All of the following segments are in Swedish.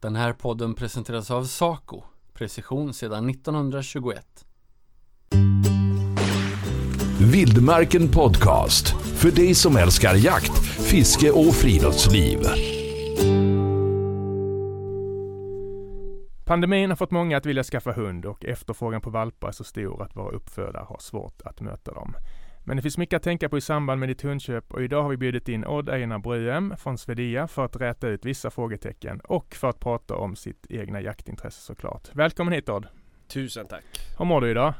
Den här podden presenteras av Saco, precision sedan 1921. Vildmarken Podcast. För dig som älskar jakt, fiske och friluftsliv. Pandemin har fått många att vilja skaffa hund och efterfrågan på valpar är så stor att våra uppfödare har svårt att möta dem. Men det finns mycket att tänka på i samband med ditt hundköp och idag har vi bjudit in Odd Einar Bruem från Swedia för att räta ut vissa frågetecken och för att prata om sitt egna jaktintresse såklart. Välkommen hit Odd! Tusen tack! Hur mår du idag?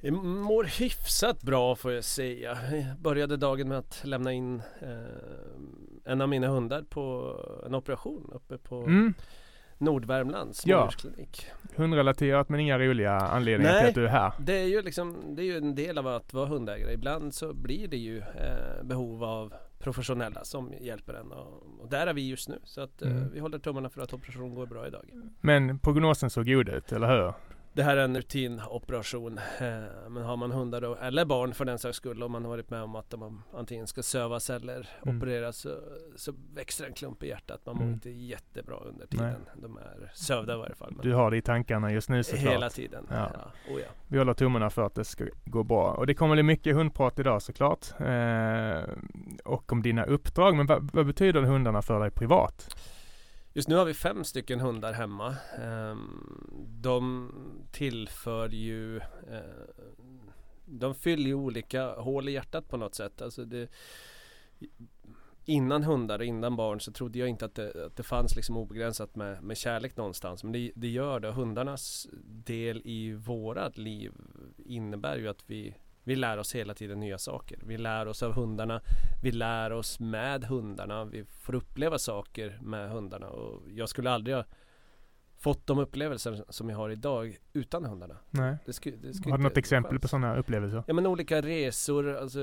Jag mår hyfsat bra får jag säga. Jag började dagen med att lämna in eh, en av mina hundar på en operation uppe på mm. Nordvärmlands. Ja. Hundrelaterat men inga roliga anledningar Nej, till att du är här. Det är ju liksom Det är ju en del av att vara hundägare. Ibland så blir det ju eh, behov av professionella som hjälper en och, och, där är vi just nu. Så att eh, mm. vi håller tummarna för att operationen går bra idag. Men prognosen såg god ut, eller hur? Det här är en rutinoperation. Eh, men har man hundar då, eller barn för den sakens skull, om man har varit med om att de antingen ska sövas eller mm. opereras så, så växer en klump i hjärtat. Man mår mm. inte jättebra under tiden. Nej. De är sövda i varje fall. du har det i tankarna just nu såklart. Hela tiden. Ja. Ja. Oh, ja. Vi håller tummarna för att det ska gå bra. Och det kommer bli mycket hundprat idag såklart. Eh, och om dina uppdrag. Men vad, vad betyder hundarna för dig privat? Just nu har vi fem stycken hundar hemma. Ehm, de tillför ju eh, De fyller ju olika hål i hjärtat på något sätt. Alltså det, innan hundar och innan barn så trodde jag inte att det, att det fanns liksom obegränsat med, med kärlek någonstans. Men det, det gör det. Hundarnas del i vårat liv innebär ju att vi vi lär oss hela tiden nya saker. Vi lär oss av hundarna. Vi lär oss med hundarna. Vi får uppleva saker med hundarna. Och jag skulle aldrig ha fått de upplevelser som jag har idag utan hundarna. Nej. Det sku, det har du något exempel på sådana upplevelser? Ja men olika resor. Alltså,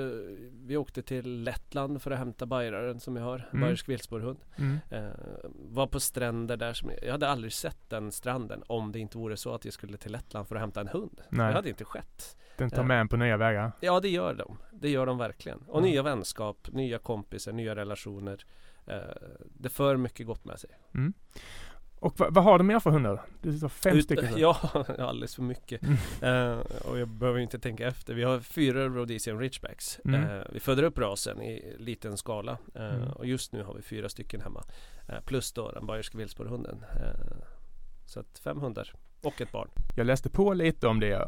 vi åkte till Lettland för att hämta bajraren som jag har. Mm. Bayersk viltspårhund. Mm. Eh, var på stränder där som jag, jag hade aldrig sett den stranden om det inte vore så att jag skulle till Lettland för att hämta en hund. Nej. Det hade inte skett. Den tar med en på nya vägar? Ja det gör de. Det gör de verkligen. Och mm. nya vänskap, nya kompisar, nya relationer. Eh, det för mycket gott med sig. Mm. Och vad, vad har du mer för hundar? Du sa fem Ut, stycken? Ja, alldeles för mycket. Mm. Uh, och jag behöver inte tänka efter. Vi har fyra Rhodesian Ridgebacks. Mm. Uh, vi föder upp rasen i liten skala. Uh, mm. Och just nu har vi fyra stycken hemma. plus då den bayerska vildspårhunden. så att fem hundar. Och ett barn. Jag läste på lite om det,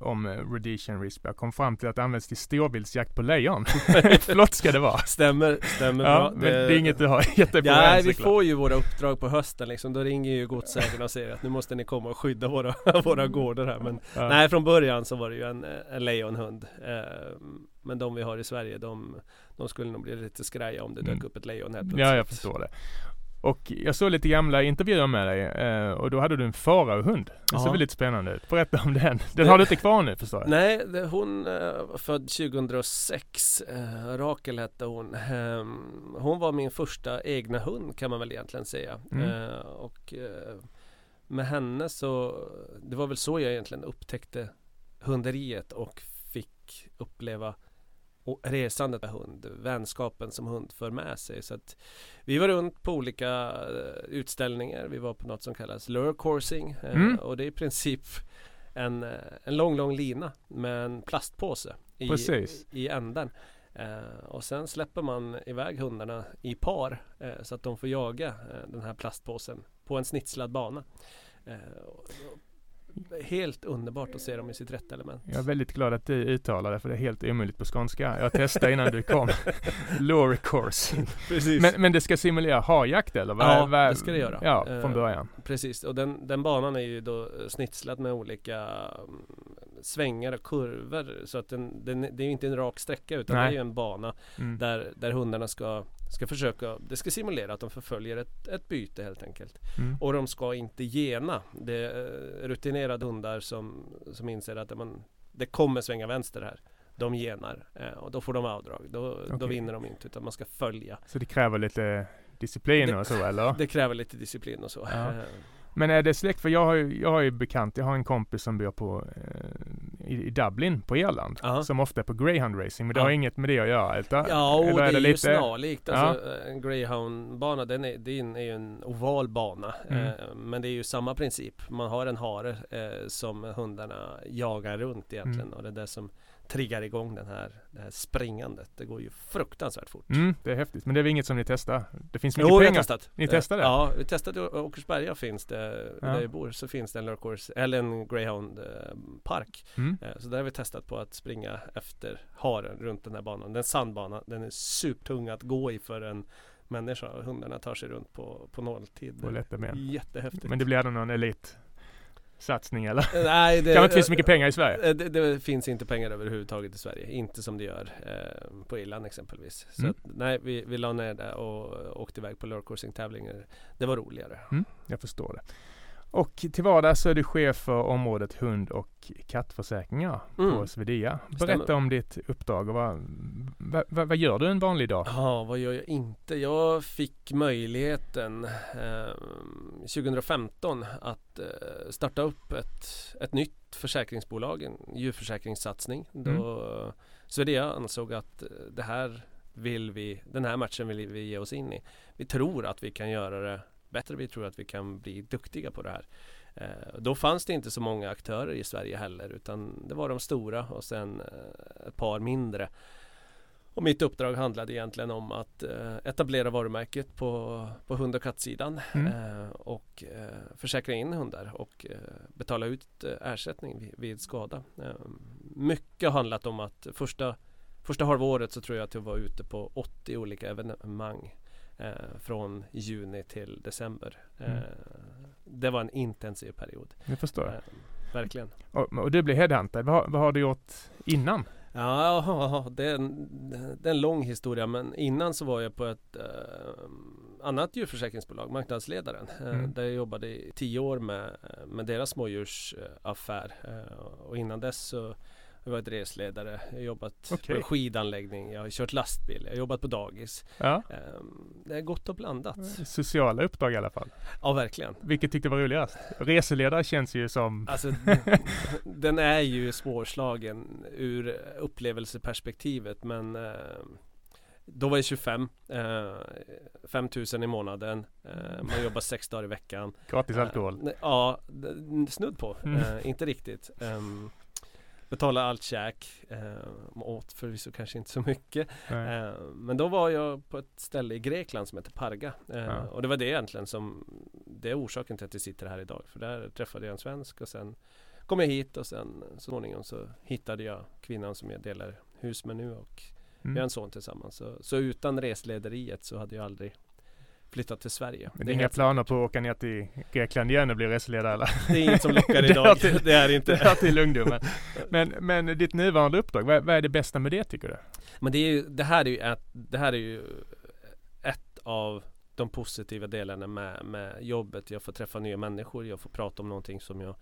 om Rhodesian Ridgeback. Jag kom fram till att det används till storviltsjakt på lejon. Flott ska det vara. Stämmer, stämmer ja, bra. Men det, är inget du har gett dig på Nej, vi får ju våra uppdrag på hösten liksom. Då ringer ju godsägarna och säger att nu måste ni komma och skydda våra, våra gårdar här. Men ja. nej, från början så var det ju en, en lejonhund. Eh, men de vi har i Sverige, de, de skulle nog bli lite skraja om det dök mm. upp ett lejon helt plötsligt. Ja, jag förstår det. Och jag såg lite gamla intervjuer med dig eh, och då hade du en faraohund. Det ser väldigt spännande ut. Berätta om den. Den har du inte kvar nu förstår jag? Nej, det, hon eh, född 2006. Eh, Rakel hette hon. Ehm, hon var min första egna hund kan man väl egentligen säga. Mm. Och med henne så, det var väl så jag egentligen upptäckte hunderiet och fick uppleva och resandet med hund, vänskapen som hund för med sig. Så att vi var runt på olika eh, utställningar. Vi var på något som kallas lure coursing eh, mm. och det är i princip en, eh, en lång, lång lina med en plastpåse i, i änden. Eh, och sen släpper man iväg hundarna i par eh, så att de får jaga eh, den här plastpåsen på en snitslad bana. Helt underbart att se dem i sitt rätta element. Jag är väldigt glad att du uttalar det för det är helt omöjligt på skånska. Jag testade innan du kom. Lore course. Precis. Men, men det ska simulera harjakt eller? Vad, ja, vad, det ska det göra. Ja, från början. Uh, precis, och den, den banan är ju då snitslad med olika mm, svängar och kurvor. Så att den, den, det är inte en rak sträcka utan Nej. det är en bana mm. där, där hundarna ska ska försöka, det ska simulera att de förföljer ett, ett byte helt enkelt. Mm. Och de ska inte gena. Det är rutinerade hundar som, som inser att man, det kommer svänga vänster här. De genar eh, och då får de avdrag. Då, okay. då vinner de inte utan man ska följa. Så det kräver lite disciplin det, och så eller? Det kräver lite disciplin och så. Ja. Men är det släkt? För jag har ju, jag har ju bekant, jag har en kompis som bor på, eh, i, Dublin på Irland Ja. som ofta är på greyhound racing men det Ja. har inget med det att göra utan, Ja, eller det är, är det ju lite- snarlikt. Alltså, En greyhoundbana, den är, det är ju en oval bana. Mm. Eh, men det är ju samma princip. Man har en hare eh, som hundarna jagar runt egentligen. Mm. Och det är det som triggar igång den här, det här springandet. Det går ju fruktansvärt fort. Mm, det är häftigt men det är väl inget som ni testar? Det finns mycket Jo, pengar? testat. Ni testade? Ja, vi testade i Åkersberga finns det, Ja. där jag bor, så finns det en lurkurs, eller en greyhound eh, park. Mm. Eh, Så där har vi testat på att springa efter haren runt den här banan. Den sandbanan, den är supertung att gå i för en människa. Hundarna tar sig runt på, på nolltid. På lätta ben. Jättehäftigt. Men det blir ändå någon elitsatsning eller? Eh, Nej, det, Kan inte finnas så mycket pengar i Sverige? Eh, Det, det finns inte pengar överhuvudtaget i Sverige. Inte som det gör eh, på Irland exempelvis. Så Mm. att, nej, vi, vi la ner det och åkte iväg på lurkoursing tävlingar. Det var roligare. Jag förstår det. Och till vardags så är du chef för området hund och kattförsäkringar på Mm. Swedia. Stämmer. Berätta om ditt uppdrag och vad, vad, vad, gör du en vanlig dag? Ja, vad gör jag inte? Jag fick möjligheten eh, 2015 att eh, starta upp ett, ett nytt försäkringsbolag, en djurförsäkringssatsning. Då Swedea ansåg att eh, det här vill vi, den här matchen vill vi ge oss in i. Vi tror att vi kan göra det bättre, vi tror att vi kan bli duktiga på det här. Eh, då fanns det inte så många aktörer i Sverige heller utan det var de stora och sen eh, ett par mindre. Och mitt uppdrag handlade egentligen om att eh, etablera varumärket på, på hund och kattsidan Mm. eh, och eh, försäkra in hundar och betala ut ersättning vid, vid skada. Mycket har handlat om att första, första halvåret så tror jag att jag var ute på 80 olika evenemang eh, från juni till december. Eh, Mm. Det var en intensiv period. Jag förstår. Eh, verkligen. Och, och du blev headhuntad. Vad, har- vad har du gjort innan? Ja, det är, en, det är en lång historia men innan så var jag på ett eh, annat djurförsäkringsbolag, marknadsledaren. Eh, Mm. Där jag jobbade i tio år med, med deras smådjursaffär. Eh, och innan dess så har jag varit resledare, jag har jobbat Okej. på skidanläggning, jag har kört lastbil, jag har jobbat på dagis. Ja. Eh, det är gott och blandat. Sociala uppdrag i alla fall. Ja, verkligen. Vilket tyckte var roligast? Reseledare känns ju som... Alltså, den är ju svårslagen ur upplevelseperspektivet men eh, då var jag 25 eh, 5000 i månaden eh, Man jobbar sex dagar i veckan Gratis Eh, alkohol. Ja, snudd på Mm. eh, Inte riktigt um, Betala allt käk eh, Åt förvisso kanske inte så mycket. Eh, Men då var jag på ett ställe i Grekland som heter Parga eh, Ja. Och det var det egentligen som Det är orsaken till att jag sitter här idag För där träffade jag en svensk och sen Kom jag hit och sen så småningom så hittade jag kvinnan som jag delar hus med nu och vi har Mm. en son tillsammans Så, så utan reslederiet så hade jag aldrig flyttat till Sverige Men Det det är inga planer på att åka ner till Grekland igen och bli reseledare eller? Det är inget som lockar Det idag hör till- Det är Det inte hör till ungdomen. Men, men ditt nuvarande uppdrag, vad, vad är det bästa med det tycker du? Men det, är ju, det, här är ju ett, det här är ju ett av de positiva delarna med, med jobbet. Jag får träffa nya människor, jag får prata om någonting som jag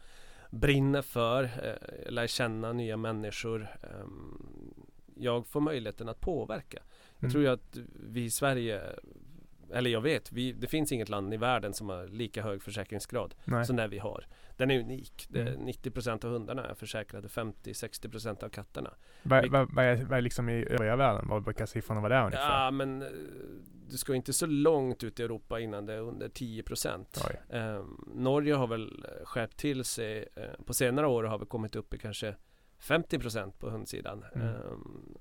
brinner för, eh, lär känna nya människor. ehm, jag får möjligheten att påverka. Jag Mm. tror ju att vi i Sverige eller jag vet, vi, det finns inget land i världen som har lika hög försäkringsgrad Nej. som den vi har. Den är unik. Det är Mm. 90% av hundarna är försäkrade, 50-60% av katterna. Vad, är, liksom i övriga världen? Vad brukar siffrorna vara där ungefär? Ja men eh, du ska inte så långt ut i Europa innan det är under 10% Oj. eh, Norge har väl eh, skärpt till sig eh, På senare år har vi kommit upp i kanske 50% på hundsidan Mm. eh,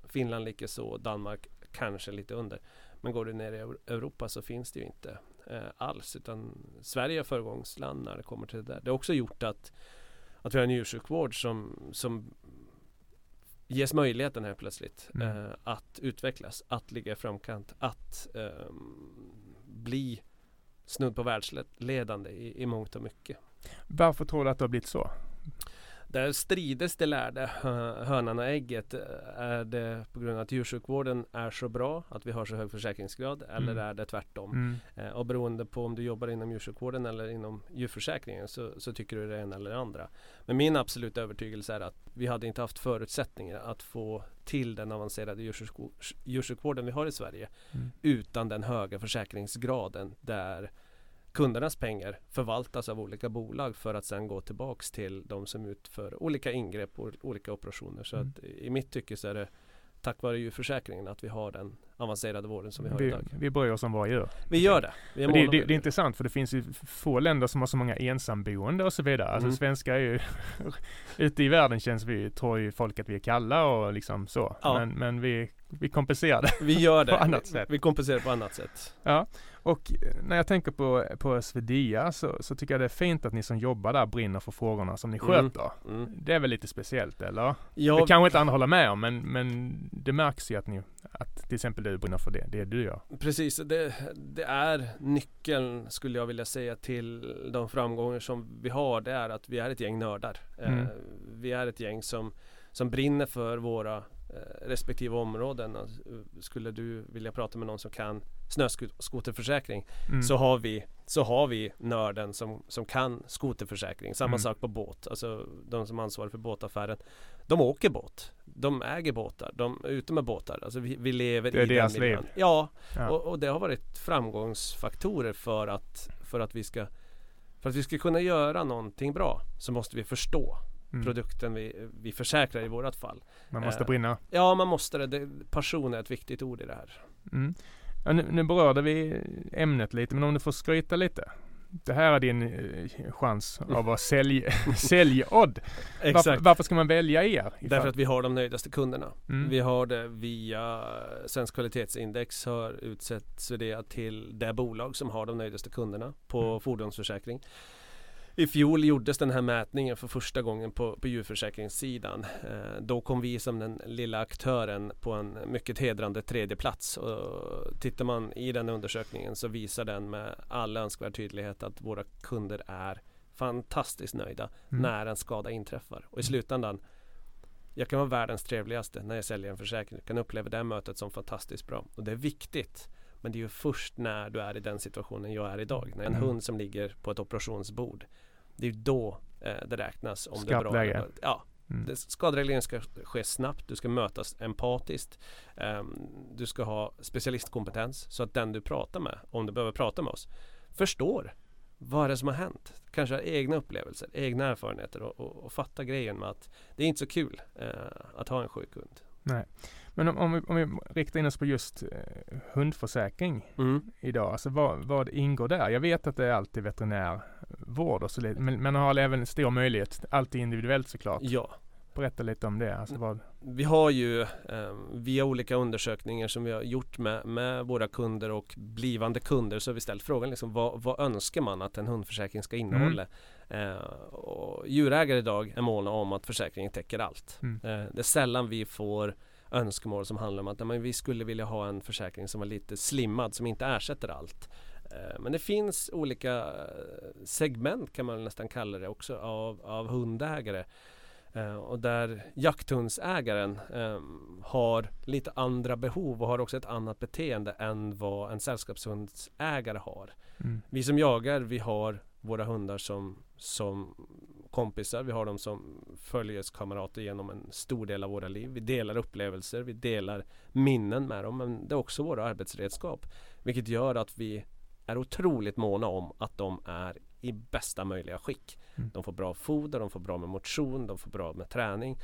Finland likaså, så, Danmark kanske lite under Men går du ner i Eu- Europa så finns det ju inte eh, alls utan Sverige är föregångsland när det kommer till det där Det har också gjort att Att vi har en djursjukvård som, som ges möjligheten här plötsligt Mm. eh, att utvecklas, att ligga i framkant, att ehm, bli snudd på världsledande i, i mångt och mycket. Varför tror du att det har blivit så? Där strides det lärde, hö- hönan och ägget. Är det på grund av att djursjukvården är så bra, att vi har så hög försäkringsgrad, eller Mm. är det tvärtom? Mm. Eh, och beroende på om du jobbar inom djursjukvården eller inom djurförsäkringen så, så tycker du det ena eller det andra. Men min absoluta övertygelse är att vi hade inte haft förutsättningar att få till den avancerade djursjukvå- djursjukvården vi har i Sverige Mm. utan den höga försäkringsgraden där kundernas pengar förvaltas av olika bolag för att sen gå tillbaks till de som utför olika ingrepp och olika operationer. Så Mm. att i mitt tycke så är det tack vare djurförsäkringen att vi har den avancerade vården som vi har Vi, idag. vi bryr oss om våra djur. Vi gör det. Vi det, det, det är intressant för det finns ju få länder som har så många ensamboende och så vidare. Alltså Mm. svenskar är ju, ute i världen känns vi, tror ju folk att vi är kalla och liksom så. Ja. Men, men vi, vi kompenserar det. Vi gör det. På annat Vi- sätt. Vi kompenserar på annat sätt. Ja, och när jag tänker på, på Swedia så, så tycker jag det är fint att ni som jobbar där brinner för frågorna som ni Mm. sköter. Mm. Det är väl lite speciellt eller? Ja, Det kanske inte andra håller med om men, men det märks ju att ni, att till exempel du brinner för det, det du gör. Precis, det, det är nyckeln skulle jag vilja säga till de framgångar som vi har. Det är att vi är ett gäng nördar. Mm. Eh, vi är ett gäng som, som brinner för våra eh, respektive områden. Alltså, skulle du vilja prata med någon som kan snöskoterförsäkring Mm. så, har vi, så har vi nörden som, som kan skoterförsäkring. Samma Mm. sak på båt. Alltså de som ansvarar för båtaffären. De åker båt. De äger båtar. De är ute med båtar. Alltså vi, vi lever Det är i den deras miljön. liv. Ja, Ja. och, och det har varit framgångsfaktorer för att, för att vi ska för att vi ska kunna göra någonting bra så måste vi förstå Mm. produkten vi, vi försäkrar i vårat fall. Man måste eh, brinna. Ja, man måste det. det. Passion är ett viktigt ord i det här. Mm. Ja, nu, nu berörde vi ämnet lite, men om du får skryta lite. Det här är din eh, chans av att vara sälj, säljodd. Varför, varför ska man välja er? ifall- Därför att vi har de nöjdaste kunderna. Mm. Vi har det via Svensk kvalitetsindex har utsett Swedea till det bolag som har de nöjdaste kunderna på Mm. fordonsförsäkring. I fjol gjordes den här mätningen för första gången på, på djurförsäkringssidan. Eh, då kom vi som den lilla aktören på en mycket hedrande tredje plats. Och tittar man i den undersökningen så visar den med all önskvärd tydlighet att våra kunder är fantastiskt nöjda Mm. när en skada inträffar. Och i slutändan jag kan vara världens trevligaste när jag säljer en försäkring. Jag kan uppleva det mötet som fantastiskt bra. Och det är viktigt. Men det är ju först när du är i den situationen jag är idag. När en Mm. hund som ligger på ett operationsbord. Det är ju då eh, det räknas om det är bra. Ja, Mm. skadereglering ska ske snabbt. Du ska mötas empatiskt. Ehm, du ska ha specialistkompetens. Så att den du pratar med, om du behöver prata med oss, förstår vad är det som har hänt? Kanske har egna upplevelser, egna erfarenheter och, och, och fatta grejen med att det är inte så kul eh, att ha en sjuk hund. Nej. Men om, om, vi, om vi riktar in oss på just eh, hundförsäkring idag. Alltså vad, vad ingår där? Jag vet att det är alltid veterinärvård och så lite, men man har även stor möjlighet, alltid individuellt såklart. Ja, Berätta lite om det. Alltså vad, vi har ju eh, via olika undersökningar som vi har gjort med, med våra kunder och blivande kunder så har vi ställt frågan liksom, vad, vad önskar man att en hundförsäkring ska innehålla? Eh, och djurägare idag är måna om att försäkringen täcker allt. Mm. Eh, det är sällan vi får önskemål som handlar om att "Ja, men vi skulle vilja ha en försäkring som var lite slimmad som inte ersätter allt. Eh, Men det finns olika eh, segment kan man nästan kalla det också av, av hundägare. Eh, och där jakthundsägaren eh, har lite andra behov och har också ett annat beteende än vad en sällskapshundsägare har. mm. Vi som jagar, vi har våra hundar som, som kompisar. Vi har dem som följeskamrater genom en stor del av våra liv. Vi delar upplevelser, vi delar minnen med dem. Men det är också våra arbetsredskap. Vilket gör att vi är otroligt måna om att de är i bästa möjliga skick. Mm. De får bra foder, de får bra med motion, de får bra med träning.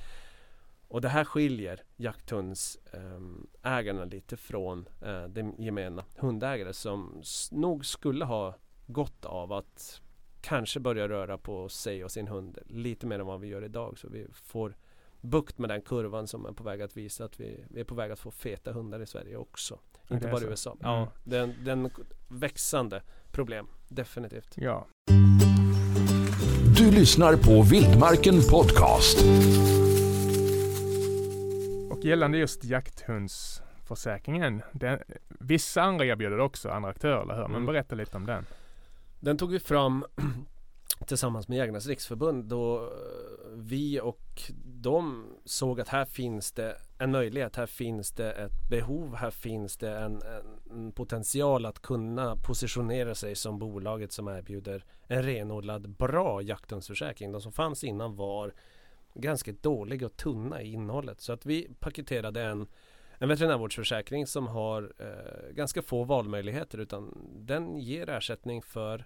Och det här skiljer jakthundsägarna lite från eh, den gemena hundägare som nog skulle ha gott av att kanske börja röra på sig och sin hund lite mer än vad vi gör idag. Så vi får bukt med den kurvan som är på väg att visa att vi, vi är på väg att få feta hundar i Sverige också. Inte bara i. USA. Mm. Ja, det är en, det är en växande problem. Definitivt. Ja. Du lyssnar på Vildmarken Podcast. Och gällande just jakthundsförsäkringen. Den, vissa andra erbjuder också, andra aktörer, eller hur? Men Mm. berätta lite om den. Den tog vi fram tillsammans med Jägarnas Riksförbund då eh, vi och de såg att här finns det en möjlighet, här finns det ett behov, här finns det en, en potential att kunna positionera sig som bolaget som erbjuder en renodlad bra jakthundsförsäkring. De som fanns innan var ganska dåliga och tunna i innehållet så att vi paketerade en en veterinärvårdsförsäkring som har eh, ganska få valmöjligheter utan den ger ersättning för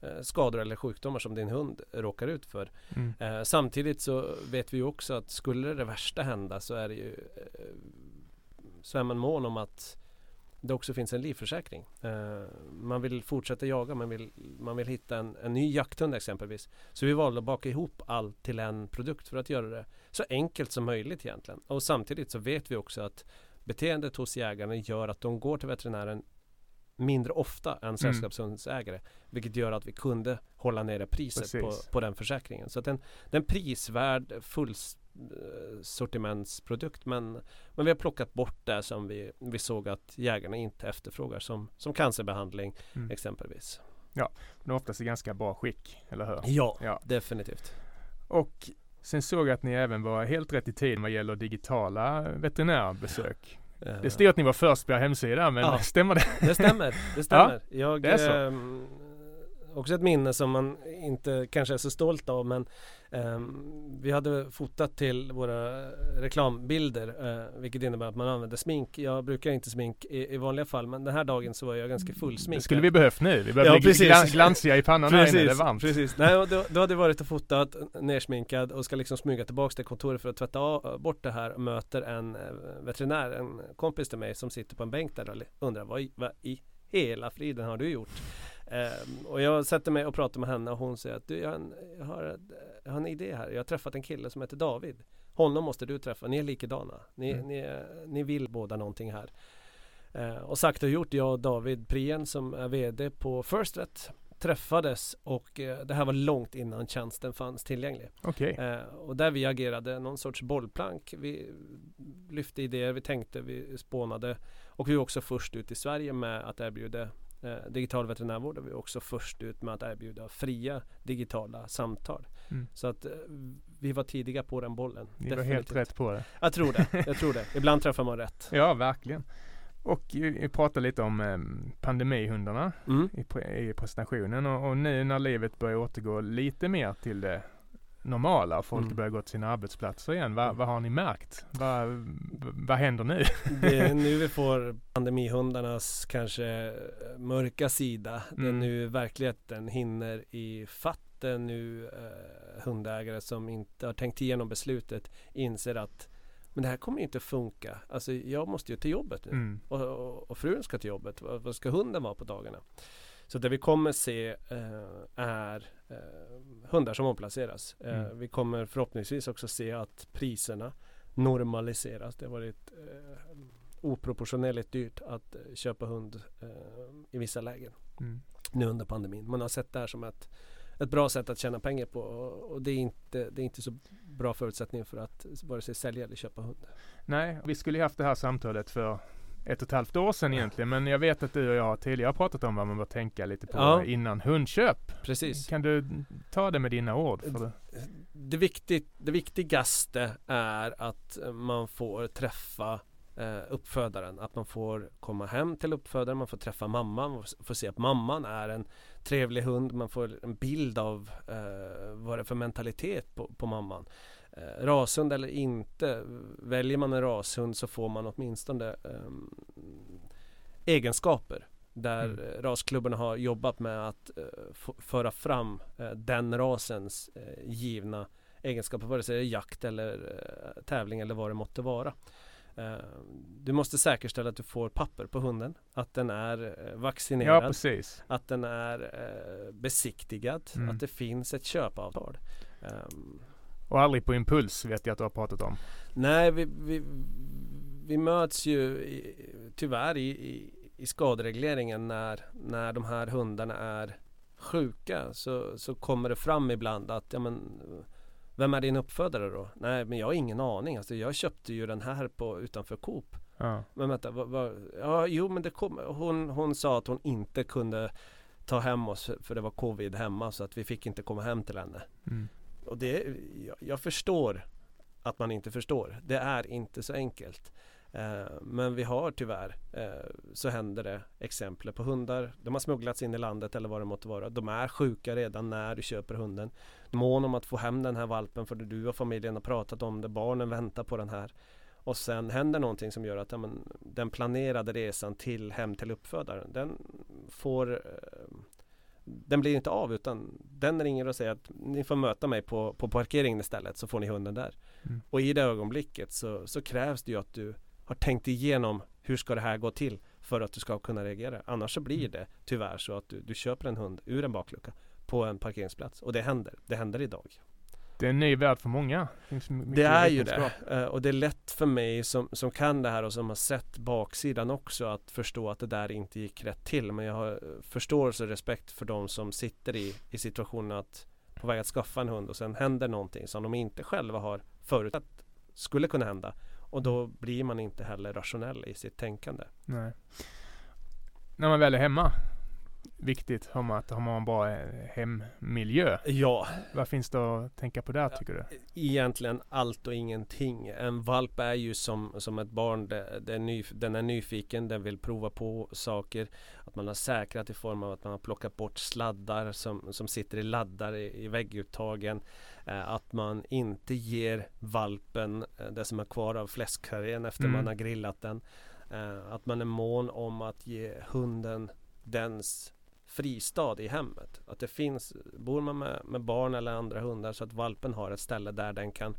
eh, skador eller sjukdomar som din hund råkar ut för. Mm. Eh, samtidigt så vet vi också att skulle det värsta hända så är det ju eh, så är man mån om att det också finns en livförsäkring. Eh, man vill fortsätta jaga, man vill, man vill hitta en, en ny jakthund exempelvis. Så vi valde att baka ihop allt till en produkt för att göra det så enkelt som möjligt egentligen. Och samtidigt så vet vi också att beteendet hos jägarna gör att de går till veterinären mindre ofta än sällskapshundsägare. Vilket gör att vi kunde hålla nere priset på, på den försäkringen. Så att den, den prisvärd full eh, sortimentsprodukt men, men vi har plockat bort det som vi, vi såg att jägarna inte efterfrågar som, som cancerbehandling Mm. exempelvis. De är oftast i ganska bra skick, eller hur? Ja, Ja. definitivt. Och sen såg jag att ni även var helt rätt i tiden vad gäller digitala veterinärbesök. Eh, Det stod att ni var först på er hemsida, men Ja. stämmer det? Det stämmer, det stämmer. jag, det är så. ehm, också ett minne som man inte kanske är så stolt av men ehm, vi hade fotat till våra reklambilder eh, vilket innebär att man använder smink. Jag brukar inte smink i, i vanliga fall men den här dagen så var jag ganska Det fullsminkad. skulle vi behövt nu. Vi börjar Ja, bli precis. glan- glansiga i pannan här inne, det är Precis, varmt. precis. Nej, och då, då hade varit och fotat nersminkad och ska liksom smyga tillbaks till kontoret för att tvätta av, bort det här och möter en eh, veterinär, en kompis till mig som sitter på en bänk där och undrar vad vad i hela friden har du gjort? Ehm, och jag sätter mig och pratar med henne och hon säger att du, jag, har en, jag, har, ett- jag har en idé här. Jag har träffat en kille som heter David. Honom måste du träffa. Ni är likadana. Ni, Mm. ni, ni vill båda någonting här. Eh, och sagt och gjort, jag och David Prien som är VD på First Vet träffades och eh, det här var långt innan tjänsten fanns tillgänglig. Okej. Eh, och där vi agerade någon sorts bollplank. Vi lyfte idéer, vi tänkte, vi spånade och vi var också först ut i Sverige med att erbjuda eh, digital veterinärvård och vi var också först ut med att erbjuda fria digitala samtal. Mm. Så att eh, vi var tidiga på den bollen. Ni var Definitivt. helt rätt på det. Jag tror det, jag tror det. Ibland träffar man rätt. Ja, verkligen. Och vi pratade lite om eh, pandemihundarna Mm. i, i presentationen och, och nu när livet börjar återgå lite mer till det normala och folk Mm. börjar gå till sina arbetsplatser igen. Vad, Mm. vad har ni märkt? Vad, vad händer nu? Det är nu vi får pandemihundarnas kanske mörka sida. Det är Mm. nu verkligheten hinner i fatt. Nu eh, hundägare som inte har tänkt igenom beslutet inser att men det här kommer inte funka. Alltså jag måste ju till jobbet nu. Mm. Och, och, och frun ska till jobbet. Vad, vad ska hunden vara på dagarna? Så det vi kommer se eh, är eh, hundar som omplaceras. Eh, Mm. Vi kommer förhoppningsvis också se att priserna normaliseras. Det har varit eh, oproportionerligt dyrt att eh, köpa hund i vissa lägen Mm. nu under pandemin. Man har sett det här som ett, ett bra sätt att tjäna pengar på och, det, är inte, det är inte så bra förutsättning för att vare sig sälja eller köpa hund. Nej, vi skulle ju haft det här samtalet för ett och ett halvt år sedan egentligen. Men jag vet att du och jag har tidigare pratat om vad man bör tänka lite på Ja. innan hundköp. Precis. Kan du ta det med dina ord? Det? det, viktigt, det viktigaste är att man får träffa eh, uppfödaren. Att man får komma hem till uppfödaren, man får träffa mamman, man får- får se att mamman är en trevlig hund. Man får en bild av eh, vad det är för mentalitet på, på mamman. Eh, rashund eller inte, väljer man en rashund så får man åtminstone ehm, egenskaper där Mm. rasklubbarna har jobbat med att eh, föra fram eh, den rasens eh, givna egenskaper, vare sig det är jakt eller eh, tävling eller vad det måtte vara. Eh, du måste säkerställa att du får papper på hunden, att den är eh, Ja, vaccinerad, precis. att den är eh, besiktigad, Mm. att det finns ett köpavtal. Och aldrig på impuls vet jag att du har pratat om. Nej, vi, vi, vi möts ju i, tyvärr i, i, i skaderegleringen när, när de här hundarna är sjuka så, så kommer det fram ibland att ja, men, vem är din uppfödare då? Nej men jag har ingen aning. Alltså, jag köpte ju den här på, utanför Coop. Ja. Men vänta, vad, vad, ja jo men det kom, hon, hon sa att hon inte kunde ta hem oss för, för det var covid hemma så att vi fick inte komma hem till henne. Mm. Och det, jag, jag förstår att man inte förstår. Det är inte så enkelt. Eh, men vi har tyvärr, eh, så händer det exempel på hundar. De har smugglats in i landet eller vad det måtte vara. De är sjuka redan när du köper hunden. Mån om att få hem den här valpen för du och familjen har pratat om det. Barnen väntar på den här. Och sen händer någonting som gör att ja, men, den planerade resan till hem till uppfödaren den får eh, den blir inte av utan den ringer och säger att ni får möta mig på, på parkeringen istället så får ni hunden där. Mm. Och i det ögonblicket så, så krävs det ju att du har tänkt igenom hur ska det här gå till för att du ska kunna reagera. Annars så blir Mm. det tyvärr så att du, du köper en hund ur en baklucka på en parkeringsplats och det händer. Det händer idag. Det är en ny värld för många. Det är ju det. Eh, Och det är lätt för mig som, som kan det här och som har sett baksidan också att förstå att det där inte gick rätt till. Men jag har eh, förståelse och respekt för de som sitter i, i situationen att på väg att skaffa en hund och sen händer någonting som de inte själva har förutsett skulle kunna hända. Och då blir man inte heller rationell i sitt tänkande. Nej. När man väl är hemma. Viktigt man att man en bra eh, hemmiljö. Ja, Vad finns det att tänka på där tycker du? egentligen allt och ingenting. En valp är ju som, som ett barn. Den är nyfiken, den vill prova på saker. Att man har säkrat i form av att man har plockat bort sladdar som, som sitter i laddar i, i vägguttagen. Eh, att man inte ger valpen eh, det som är kvar av fläskkarrén efter Mm. man har grillat den. Att man är mån om att ge hunden dens fristad i hemmet. Att det finns, bor man med, med barn eller andra hundar så att valpen har ett ställe där den kan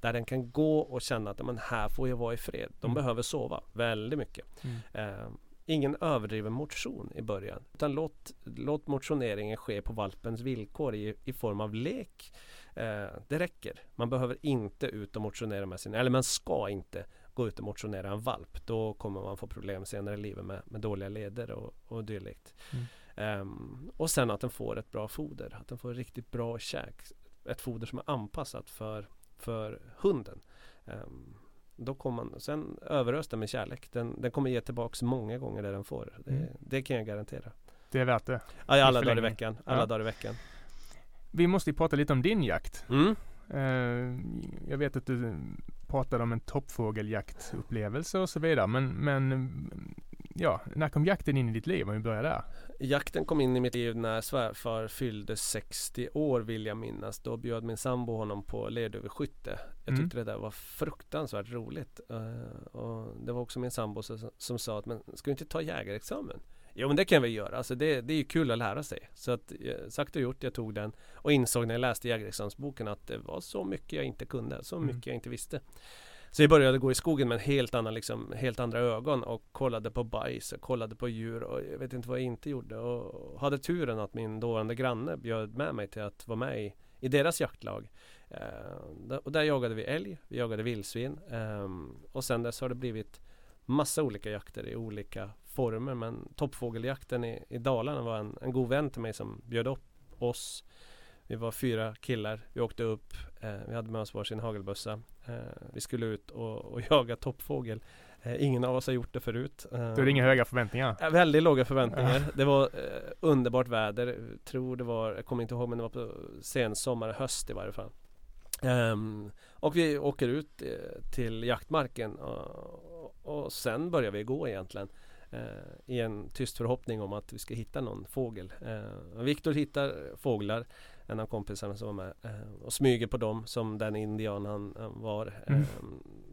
där den kan gå och känna att men här får jag vara i fred. De Mm. behöver sova väldigt mycket. Mm. Eh, ingen överdriven motion i början. Utan låt, låt motioneringen ske på valpens villkor i, i form av lek. Eh, det räcker. Man behöver inte ut och motionera med sin, eller man ska inte gå ut och motionera en valp. Då kommer man få problem senare i livet med, med dåliga leder och, och dylikt. Mm. Ehm, och sen att den får ett bra foder. Att den får riktigt bra käk. Ett foder som är anpassat för, för hunden. Ehm, då kommer man, sen överös den med kärlek. Den, den kommer ge tillbaks många gånger det den får. Det, Mm. det kan jag garantera. Det är värt det. I alla dagar i veckan. Alla Ja. dagar i veckan. Vi måste ju prata lite om din jakt. Mm. Eh, jag vet att du pratade om en toppfågeljaktupplevelse och så vidare. Men, men ja, när kom jakten in i ditt liv om vi börjar där? Jakten kom in i mitt liv när svärfar fyllde 60 år vill jag minnas. Då bjöd min sambo honom på lerduveskytte. Jag Mm. tyckte det där var fruktansvärt roligt. Eh, och det var också min sambo som, som sa att men ska du inte ta jägarexamen? Jo men det kan vi göra. Alltså det, det är ju kul att lära sig. Så att eh, sagt och gjort, jag tog den och insåg när jag läste jägarexamensboken att det var så mycket jag inte kunde. Så Mm. mycket jag inte visste. Så jag började gå i skogen med en helt, annan, liksom, helt andra ögon och kollade på bajs och kollade på djur och jag vet inte vad jag inte gjorde. Och hade turen att min dåvarande granne bjöd med mig till att vara med i, i deras jaktlag. Eh, och där jagade vi älg, vi jagade vildsvin eh, och sen dess har det blivit massa olika jakter i olika former. Men toppfågeljakten i, i Dalarna var en, en god vän till mig som bjöd upp oss. Vi var fyra killar, vi åkte upp, vi hade med oss varsin hagelbössa. Eh, vi skulle ut och, och jaga toppfågel. Eh, ingen av oss har gjort det förut. Eh, Då är det inga höga förväntningar. Väldigt låga förväntningar. Det var eh, underbart väder. Jag tror det var, jag kommer inte ihåg men det var på sensommar, höst i varje fall. Ehm, och vi åker ut eh, till jaktmarken och, och sen börjar vi gå egentligen. Eh, I en tyst förhoppning om att vi ska hitta någon fågel. Eh, Viktor hittar fåglar, en av kompisarna som var med. Eh, och smyger på dem som den indian han, var. Mm. Eh,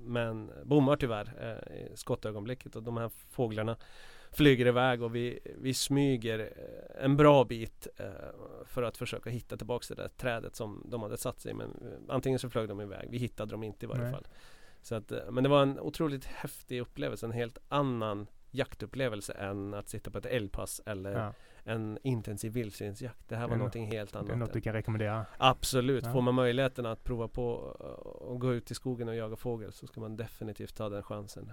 men bommar tyvärr eh, i skottögonblicket och de här fåglarna flyger iväg och vi, vi smyger eh, en bra bit för att försöka hitta tillbaks det där trädet som de hade satt sig i. Men antingen så flög de iväg, vi hittade dem inte i varje Nej. fall. Så att, men det var en otroligt häftig upplevelse, en helt annan jaktupplevelse än att sitta på ett älgpass eller Ja, en intensiv vildsvinsjakt. Det här Det var är någonting helt det är annat. något du kan rekommendera. Absolut, Ja. får man möjligheten att prova på eh, och gå ut i skogen och jaga fågel så ska man definitivt ta den chansen.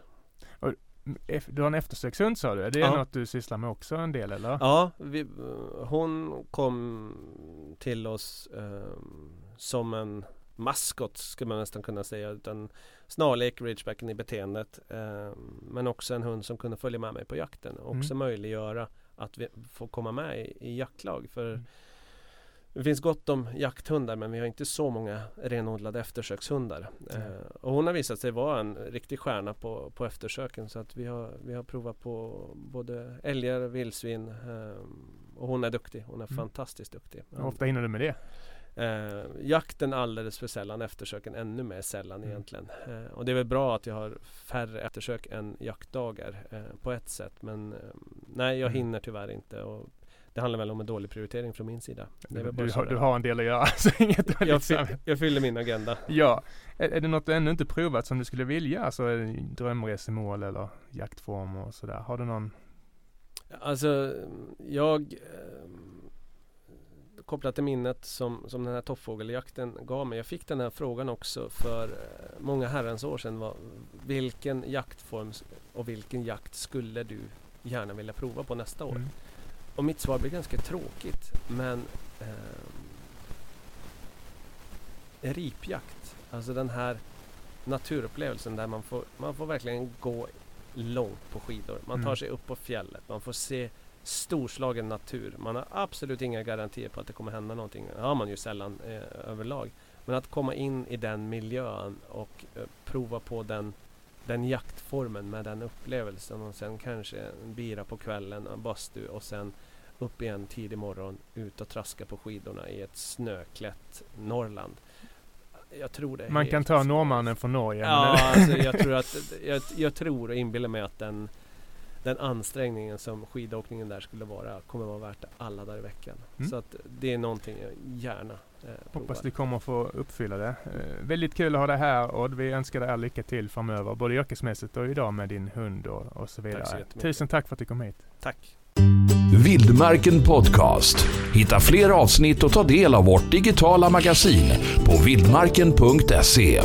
Eff- Du har en eftersökshund sa du. Är det Ja. något du sysslar med också en del eller? Ja, vi, hon kom till oss ehm, som en maskot skulle man nästan kunna säga. Utan snarlik ridgebacken i beteendet. ehm, men också en hund som kunde följa med mig på jakten. Och också Mm. möjliggöra att vi får komma med i, i jaktlag. För Mm. det finns gott om jakthundar men vi har inte så många renodlade eftersökshundar. Nej. Eh, och hon har visat sig vara en riktig stjärna på, på eftersöken. Så att vi har, vi har provat på både älgar och vildsvin. ehm, och hon är duktig. Hon är Mm. fantastiskt duktig. Hur ofta hinner du med det? Eh, jakten alldeles för sällan, eftersöken ännu mer sällan Mm. egentligen. Eh, och det är väl bra att jag har färre eftersök än jaktdagar eh, på ett sätt. Men eh, nej, jag Mm. hinner tyvärr inte. Och det handlar väl om en dålig prioritering från min sida. Du, så har, du har en del att göra, så inget jag, samvete. jag fyller min agenda. Ja, är, är det något du ännu inte provat som du skulle vilja? Alltså drömresemål eller jaktform och sådär. Har du någon? Alltså jag eh, Kopplat till minnet som, som den här toppfågeljakten gav mig. Jag fick den här frågan också för eh, många herrans år sedan. Var, vilken jaktform och vilken jakt skulle du gärna vilja prova på nästa år? Mm. Och mitt svar blir ganska tråkigt men eh, Ripjakt, alltså den här naturupplevelsen där man får, man får verkligen gå långt på skidor. Man tar Mm. sig upp på fjället, man får se storslagen natur. Man har absolut inga garantier på att det kommer hända någonting. Det har man ju sällan eh, överlag. Men att komma in i den miljön och eh, prova på den, den jaktformen med den upplevelsen och sen kanske en bira på kvällen, en bastu och sen upp igen tidig morgon, ut och traska på skidorna i ett snöklätt Norrland. Jag tror det Man kan ta norrmannen från Norge. Ja, alltså jag tror att jag, jag tror och inbillar mig att den den ansträngningen som skidåkningen där skulle vara kommer vara värt alla dagar i veckan. Mm. Så att det är någonting jag gärna eh, Hoppas du kommer få uppfylla det. Eh, väldigt kul att ha dig här Odd. Vi önskar dig all lycka till framöver. Både yrkesmässigt och idag med din hund och, och så vidare. jättemycket. Tusen tack för att du kom hit. Tack! Vildmarken Podcast. Hitta fler avsnitt och ta del av vårt digitala magasin på vildmarken.se.